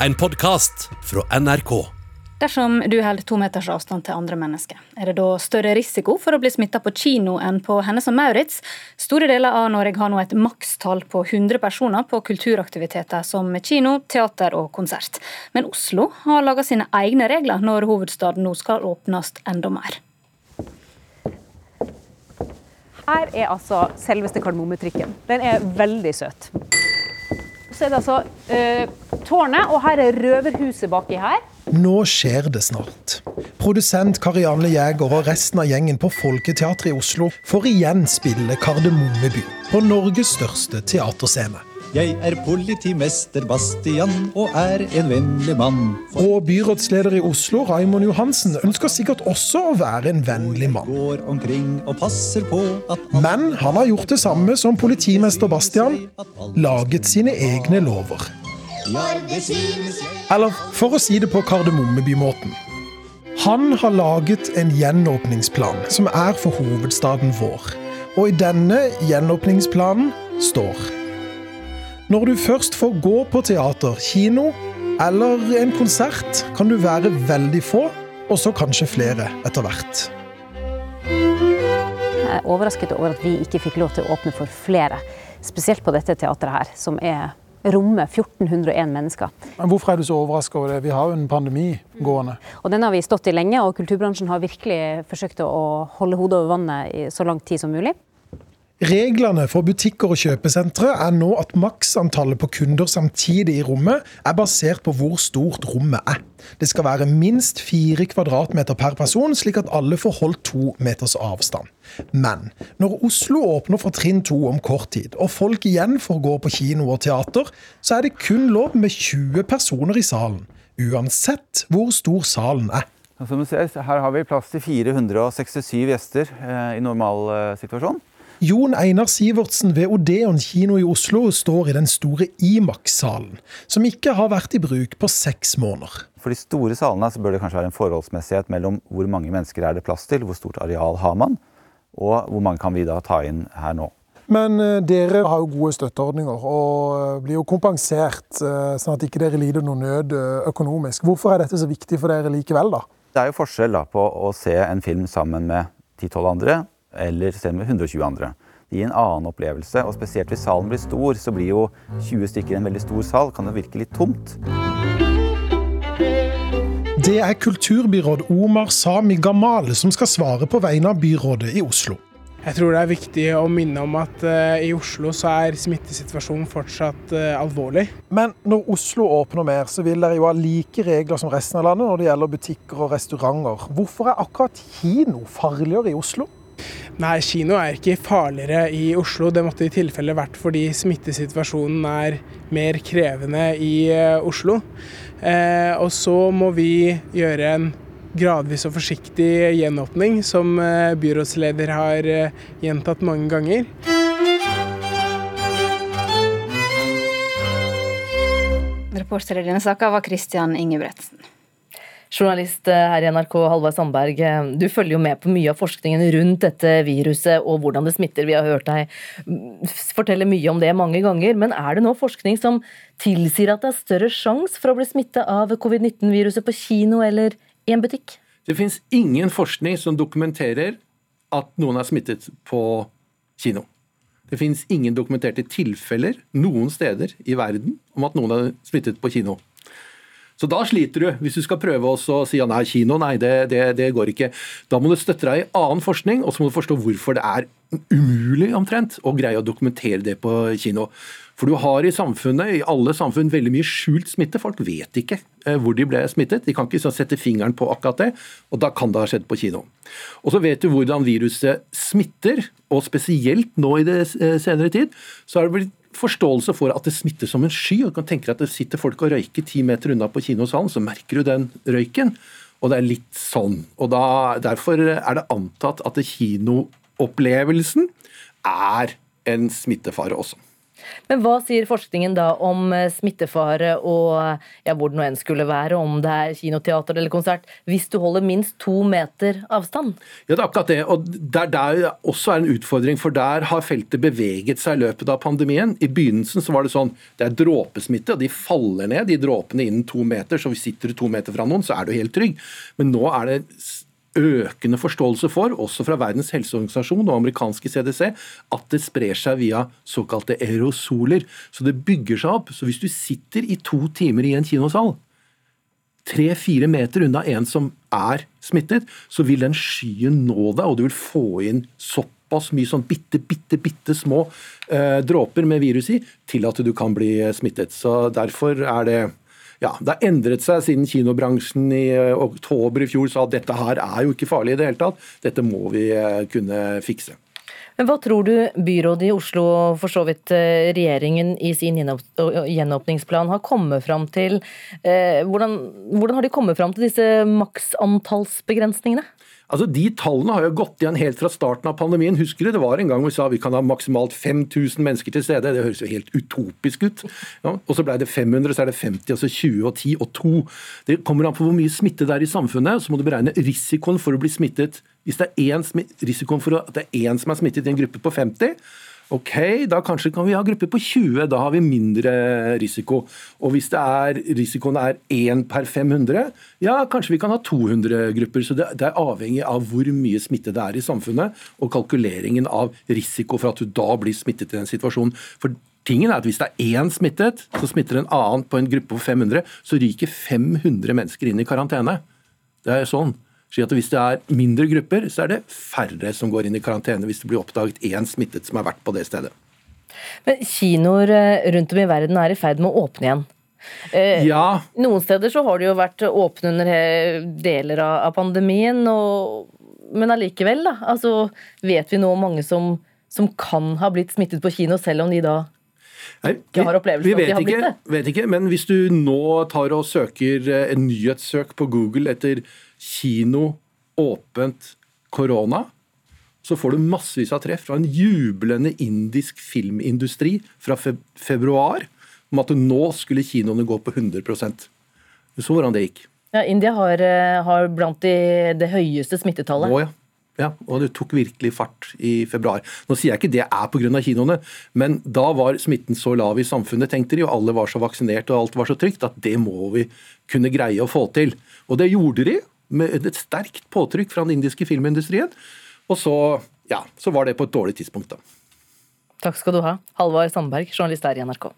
en podkast fra NRK. Dersom du holder to meters avstand til andre mennesker, er det da større risiko for å bli smitta på kino enn på Hennes og Maurits? Store deler av Norge har nå et makstall på 100 personer på kulturaktiviteter som kino, teater og konsert. Men Oslo har laga sine egne regler når hovedstaden nå skal åpnes enda mer. Her er altså selveste kardemommetrikken. Den er veldig søt. Så er det altså eh, tårnet, og her er røverhuset baki her. Nå skjer det snart. Produsent Karianne Jæger og resten av gjengen på Folketeatret i Oslo får igjen spille Kardemommeby på Norges største teaterscene. Jeg er politimester Bastian og er en vennlig mann. Og byrådsleder i Oslo, Raimond Johansen, ønsker sikkert også å være en vennlig mann. Går omkring og passer på at Men han har gjort det samme som politimester Bastian, laget sine egne lover. Eller for å si det på Kardemommebymåten. Han har laget en gjenåpningsplan som er for hovedstaden vår. Og i denne gjenåpningsplanen står Når du først får gå på teater, kino eller en konsert, kan du være veldig få, og så kanskje flere etter hvert. Jeg er overrasket over at vi ikke fikk lov til å åpne for flere. Spesielt på dette teatret her, som er rommet 1401 mennesker. Men Hvorfor er du så overraska over det? Vi har jo en pandemi gående. Og den har vi stått i lenge, og kulturbransjen har virkelig forsøkt å holde hodet over vannet i så lang tid som mulig. Reglene for butikker og kjøpesentre er nå at maksantallet på kunder samtidig i rommet er basert på hvor stort rommet er. Det skal være minst fire kvadratmeter per person, slik at alle får holdt to meters avstand. Men når Oslo åpner for trinn to om kort tid, og folk igjen får gå på kino og teater, så er det kun lov med 20 personer i salen. Uansett hvor stor salen er. Som du ser, her har vi plass til 467 gjester eh, i normal eh. Jon Einar Sivertsen ved Odeon kino i Oslo står i den store Imax-salen, som ikke har vært i bruk på seks måneder. For de store salene så bør det kanskje være en forholdsmessighet mellom hvor mange mennesker er det plass til, hvor stort areal har man, og hvor mange kan vi da ta inn her nå. Men eh, dere har jo gode støtteordninger og eh, blir jo kompensert, eh, sånn at ikke dere lider noe nød økonomisk. Hvorfor er dette så viktig for dere likevel, da? Det er jo forskjell da på å se en film sammen med 10-12 andre, eller selv med 120 andre. Det gir en annen opplevelse, og spesielt hvis salen blir stor, så blir jo 20 stykker i en veldig stor sal, kan det virke litt tomt. Det er kulturbyråd Omar Sami Gamal som skal svare på vegne av byrådet i Oslo. Jeg tror det er viktig å minne om at uh, i Oslo så er smittesituasjonen fortsatt uh, alvorlig. Men når Oslo åpner mer, så vil dere jo ha like regler som resten av landet når det gjelder butikker og restauranter. Hvorfor er akkurat kino farligere i Oslo? Nei, kino er ikke farligere i Oslo. Det måtte i tilfelle vært fordi smittesituasjonen er mer krevende i eh, Oslo. Eh, og så må vi gjøre en gradvis og forsiktig gjenåpning, som eh, byrådsleder har eh, gjentatt mange ganger. Reporter i denne saka var Christian Ingebretsen. Journalist eh, her i NRK, Halvard Sandberg. eh, Du følger jo med på mye av forskningen rundt dette viruset og hvordan det smitter. Vi har hørt deg mm, fortelle mye om det mange ganger. Men er det nå forskning som tilsier at det er større sjanse for å bli smittet av covid-19-viruset på kino eller i en butikk? Det fins ingen forskning som dokumenterer at noen er smittet på kino. Det fins ingen dokumenterte tilfeller noen steder i verden om at noen er smittet på kino. Så da sliter du, hvis du skal prøve å si at nei, kino, nei, det, det, det går ikke. Da må du støtte deg i annen forskning, og så må du forstå hvorfor det er umulig omtrent å greie å dokumentere det på kino. For du har i samfunnet, i alle samfunn, veldig mye skjult smitte. Folk vet ikke eh, hvor de ble smittet. De kan ikke sette fingeren på akkurat det, og da kan det ha skjedd på kino. Og så vet du hvordan viruset smitter, og spesielt nå i det eh, senere tid, så har det blitt forståelse for at det smitter som en sky. og Du kan tenke deg at det sitter folk og røyker ti meter unna på kinosalen, så merker du den røyken. Og det er litt sånn. Og da, Derfor er det antatt at kinoopplevelsen er en smittefare også. Men hva sier forskningen da om eh, smittefare og ja, hvor det nå enn skulle være, om det er kinoteater eller konsert, hvis du holder minst to meter avstand? Ja, det er akkurat det. Og der, der også er en utfordring, for der har feltet beveget seg i løpet av pandemien. I begynnelsen så var det sånn det er dråpesmitte, og de faller ned, de dråpene innen to meter. Så hvis sitter du to meter fra noen, så er du helt trygg. Men nå er det økende forståelse for, også fra Verdens helseorganisasjon og amerikanske CDC, at det sprer seg via såkalte aerosoler. Så det bygger seg opp. Så hvis du sitter i to timer i en kinosal, tre-fire meter unna en som er smittet, så vil den skyen nå deg, og du vil få inn såpass mye sånn bitte, bitte, bitte små eh, dråper med virus i til at du kan bli smittet. Så derfor er det ja, det har endret seg siden kinobransjen i eh, oktober i fjor sa at dette her er jo ikke farlig i det hele tatt. Dette må vi eh, kunne fikse. Men Hva tror du byrådet i Oslo, og for så vidt eh, regjeringen i sin gjenåpningsplan, har kommet fram til? Hvordan, hvordan har de kommet fram til disse maksantallsbegrensningene? Altså, De tallene har jo gått igjen helt fra starten av pandemien. Husker du, Det var en gang vi sa vi kan ha maksimalt 5000 mennesker til stede. Det høres jo helt utopisk ut. Ja, og Så ble det 500, så er det 50, altså 20 og 10 og 2. Det kommer an på hvor mye smitte det er i samfunnet. Så må du beregne risikoen for å bli smittet. Hvis det er en, risikoen for at det er én som er smittet i en gruppe på 50, Ok, da kanskje kan vi ha grupper på 20, da har vi mindre risiko. Og hvis er, risikoen er 1 per 500, ja, kanskje vi kan ha 200 grupper. Så det, det er avhengig av hvor mye smitte det er i samfunnet, og kalkuleringen av risiko for at du da blir smittet i den situasjonen. For tingen er at Hvis det er én smittet, så smitter en annen på en gruppe på 500, så ryker 500 mennesker inn i karantene. Det er sånn. Så Hvis det er mindre grupper, så er det færre som går inn i karantene hvis det blir oppdaget én smittet som har vært på det stedet. Men Kinoer eh, rundt om i verden er i ferd med å åpne igjen. Eh, ja. Noen steder så har det jo vært åpne under deler av pandemien, og, men allikevel, da. Altså, vet vi nå mange som, som kan ha blitt smittet på kino, selv om de da Nei, vi, vi vet, de har det? Vet ikke, men hvis du nå tar og søker eh, en nyhetssøk på Google etter kino, åpent, korona, så får du massevis av treff fra en jublende indisk filmindustri fra februar om at nå skulle kinoene gå på 100 Du så hvordan det gikk. Ja, India har, eh, har blant de, det høyeste smittetallet. Å, ja. Ja, og det tok virkelig fart i februar. Nå sier jeg ikke det er pga. kinoene, men da var smitten så lav i samfunnet, tenkte de, og alle var så vaksinert og alt var så trygt, at det må vi kunne greie å få til. Og det gjorde de, med et sterkt påtrykk fra den indiske filmindustrien. Og så, ja, så var det på et dårlig tidspunkt, da. Takk skal du ha. Halvard Sandberg, journalist her i NRK.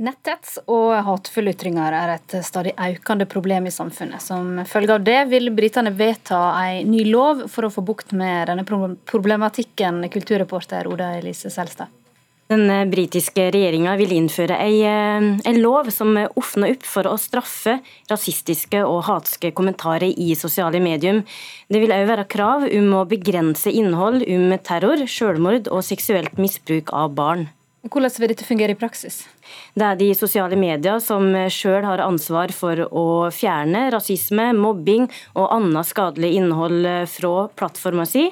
Netthets og hatefulle ytringer er et stadig økende problem i samfunnet. Som følge av det vil britene vedta en ny lov for å få bukt med denne problematikken, kulturreporter Oda Elise Selstad. Den britiske regjeringa vil innføre en eh, lov som åpner opp for å straffe rasistiske og hatske kommentarer i sosiale medier. Det vil òg være krav om å begrense innhold om terror, selvmord og seksuelt misbruk av barn. Hvordan vil dette fungere i praksis? Det er de sosiale medier som sjøl har ansvar for å fjerne rasisme, mobbing og annet skadelig innhold fra plattforma si,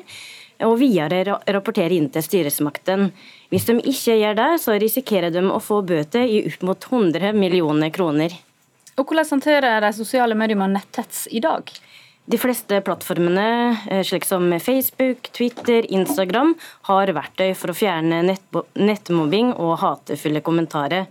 og videre rapportere inn til styresmakten. Hvis de ikke gjør det, så risikerer de å få bøter i opp mot 100 millioner kroner. Og Hvordan håndterer de sosiale mediene netthets i dag? De fleste plattformene, eh, slik som Facebook, Twitter, Instagram, har verktøy for å fjerne nettmobbing og hatefulle kommentarer.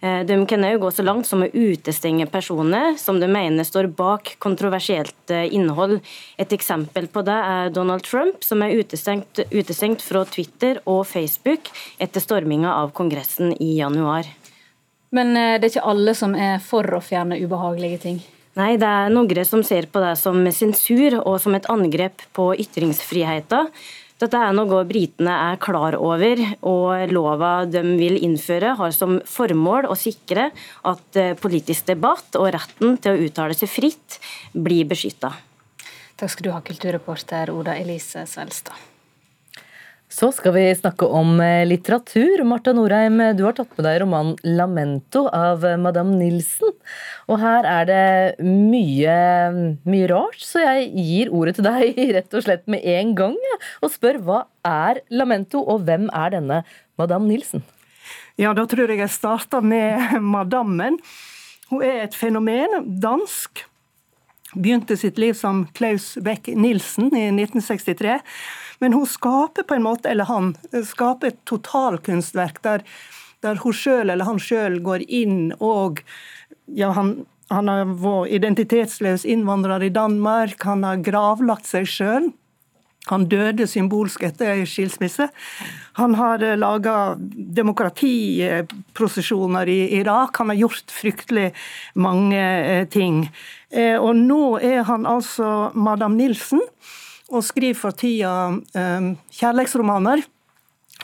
Eh, de kan òg gå så langt som å utestenge personer som de mener står bak kontroversielt eh, innhold. Et eksempel på det er Donald Trump, som er utestengt, utestengt fra Twitter og Facebook etter storminga av Kongressen i januar. Men det er ikke alle som er for å fjerne ubehagelige ting? Nei, det er noen som ser på det som sensur og som et angrep på ytringsfriheten. Dette er noe britene er klar over, og lova de vil innføre har som formål å sikre at eh, politisk debatt og retten til å uttale seg fritt blir beskytta. Takk skal du ha, kulturreporter Oda Elise Svelstad. Så skal vi snakke om eh, litteratur. Marta Norheim, du har tatt med deg romanen 'Lamento' av eh, Madame Nilsen. Og her er det mye, mye rart, så jeg gir ordet til deg rett og slett med en gang. Og spør hva er 'Lamento', og hvem er denne Madame Nilsen? Ja, da tror jeg jeg starter med madammen. Hun er et fenomen. Dansk. Begynte sitt liv som Klaus Beck Nilsen i 1963. Men hun skaper på en måte, eller han, skaper et totalkunstverk der, der hun sjøl eller han sjøl går inn og ja, han, han har vært identitetsløs innvandrer i Danmark, han har gravlagt seg sjøl. Han døde symbolsk etter ei skilsmisse. Han har eh, laga demokratiprosesjoner i Irak. Han har gjort fryktelig mange eh, ting. Eh, og nå er han altså Madam Nilsen og skriver for tida kjærlighetsromaner.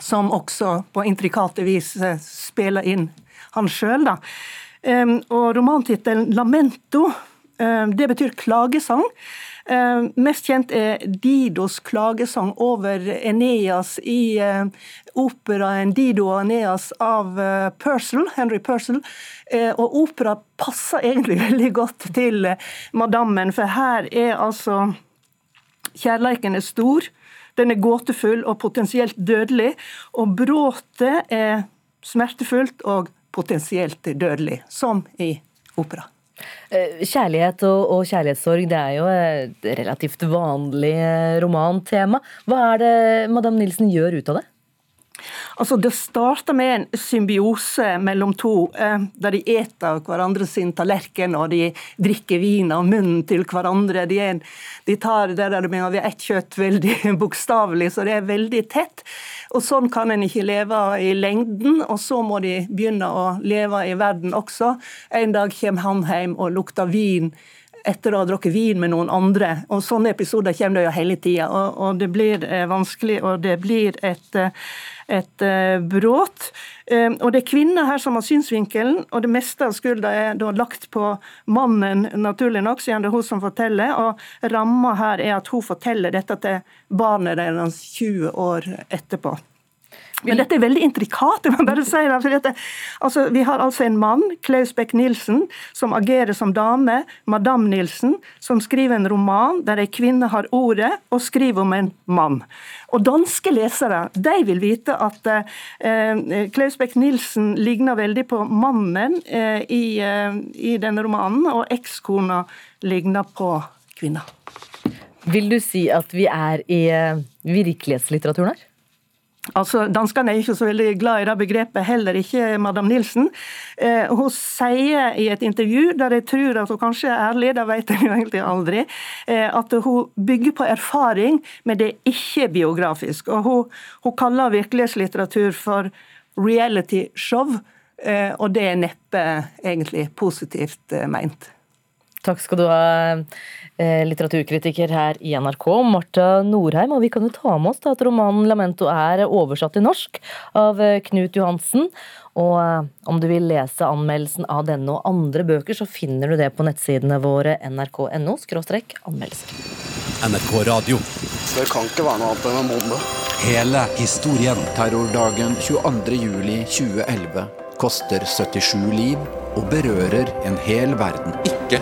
Som også på intrikate vis spiller inn han sjøl. Og romantittelen 'Lamento' det betyr klagesang. Eh, mest kjent er Didos klagesang over Eneas i eh, operaen 'Dido og Eneas' av eh, Purcell, Henry Purcell. Og opera passer egentlig veldig godt til Madammen, for her er altså Kjærleiken er stor, den er gåtefull og potensielt dødelig, og bråtet er smertefullt og potensielt dødelig, som i opera. Eh, kjærlighet og, kjærlighetssorg det er jo et relativt vanlig eh, romantema. Hva er det Madame Nilsen gjør ut av det? Altså, Det starter med en symbiose mellom to, eh, der de eter hverandre sin tallerken og de drikker vin av munnen til hverandre. De, er, de tar det der med vi har ett kjøtt veldig bokstavelig, så det er veldig tett. Og Sånn kan en ikke leve i lengden, og så må de begynne å leve i verden også. En dag kommer han hjem og lukter vin etter å ha drukket vin med noen andre. Og Sånne episoder kommer det jo hele tida, og, og, det blir eh, vanskelig, og det blir et eh, et brudd. Um, og det er kvinner her som har synsvinkelen, og det meste av skylda er da lagt på mannen, naturlig nok, siden det er hun som forteller. Og ramma her er at hun forteller dette til barnet deres 20 år etterpå. Men dette er veldig intrikat. jeg må bare si det, for dette, altså, Vi har altså en mann, Klaus Beck-Nielsen, som agerer som dame. Madame Nilsen, som skriver en roman der ei kvinne har ordet og skriver om en mann. Og Danske lesere de vil vite at eh, Klaus Beck-Nielsen ligner veldig på mannen eh, i, eh, i denne romanen, og ekskona ligner på kvinna. Vil du si at vi er i eh, virkelighetslitteraturen her? Altså, Danskene er ikke så veldig glad i det begrepet, heller ikke Madam Nilsen. Eh, hun sier i et intervju, der jeg tror at hun kanskje er ærlig, det vet jeg jo egentlig aldri, eh, at hun bygger på erfaring, men det er ikke biografisk. Og Hun, hun kaller virkelighetslitteratur for reality show, eh, og det er neppe egentlig positivt eh, meint. Takk skal du ha, eh, litteraturkritiker her i NRK, Marta Norheim. Og vi kan jo ta med oss da, at romanen 'Lamento' er oversatt til norsk av eh, Knut Johansen. Og eh, om du vil lese anmeldelsen av denne og andre bøker, så finner du det på nettsidene våre nrk.no anmeldelser. NRK Radio. Det kan ikke være noe annet enn en bonde. Hele historien. Terrordagen 22.07.2011 koster 77 liv og berører en hel verden. Ikke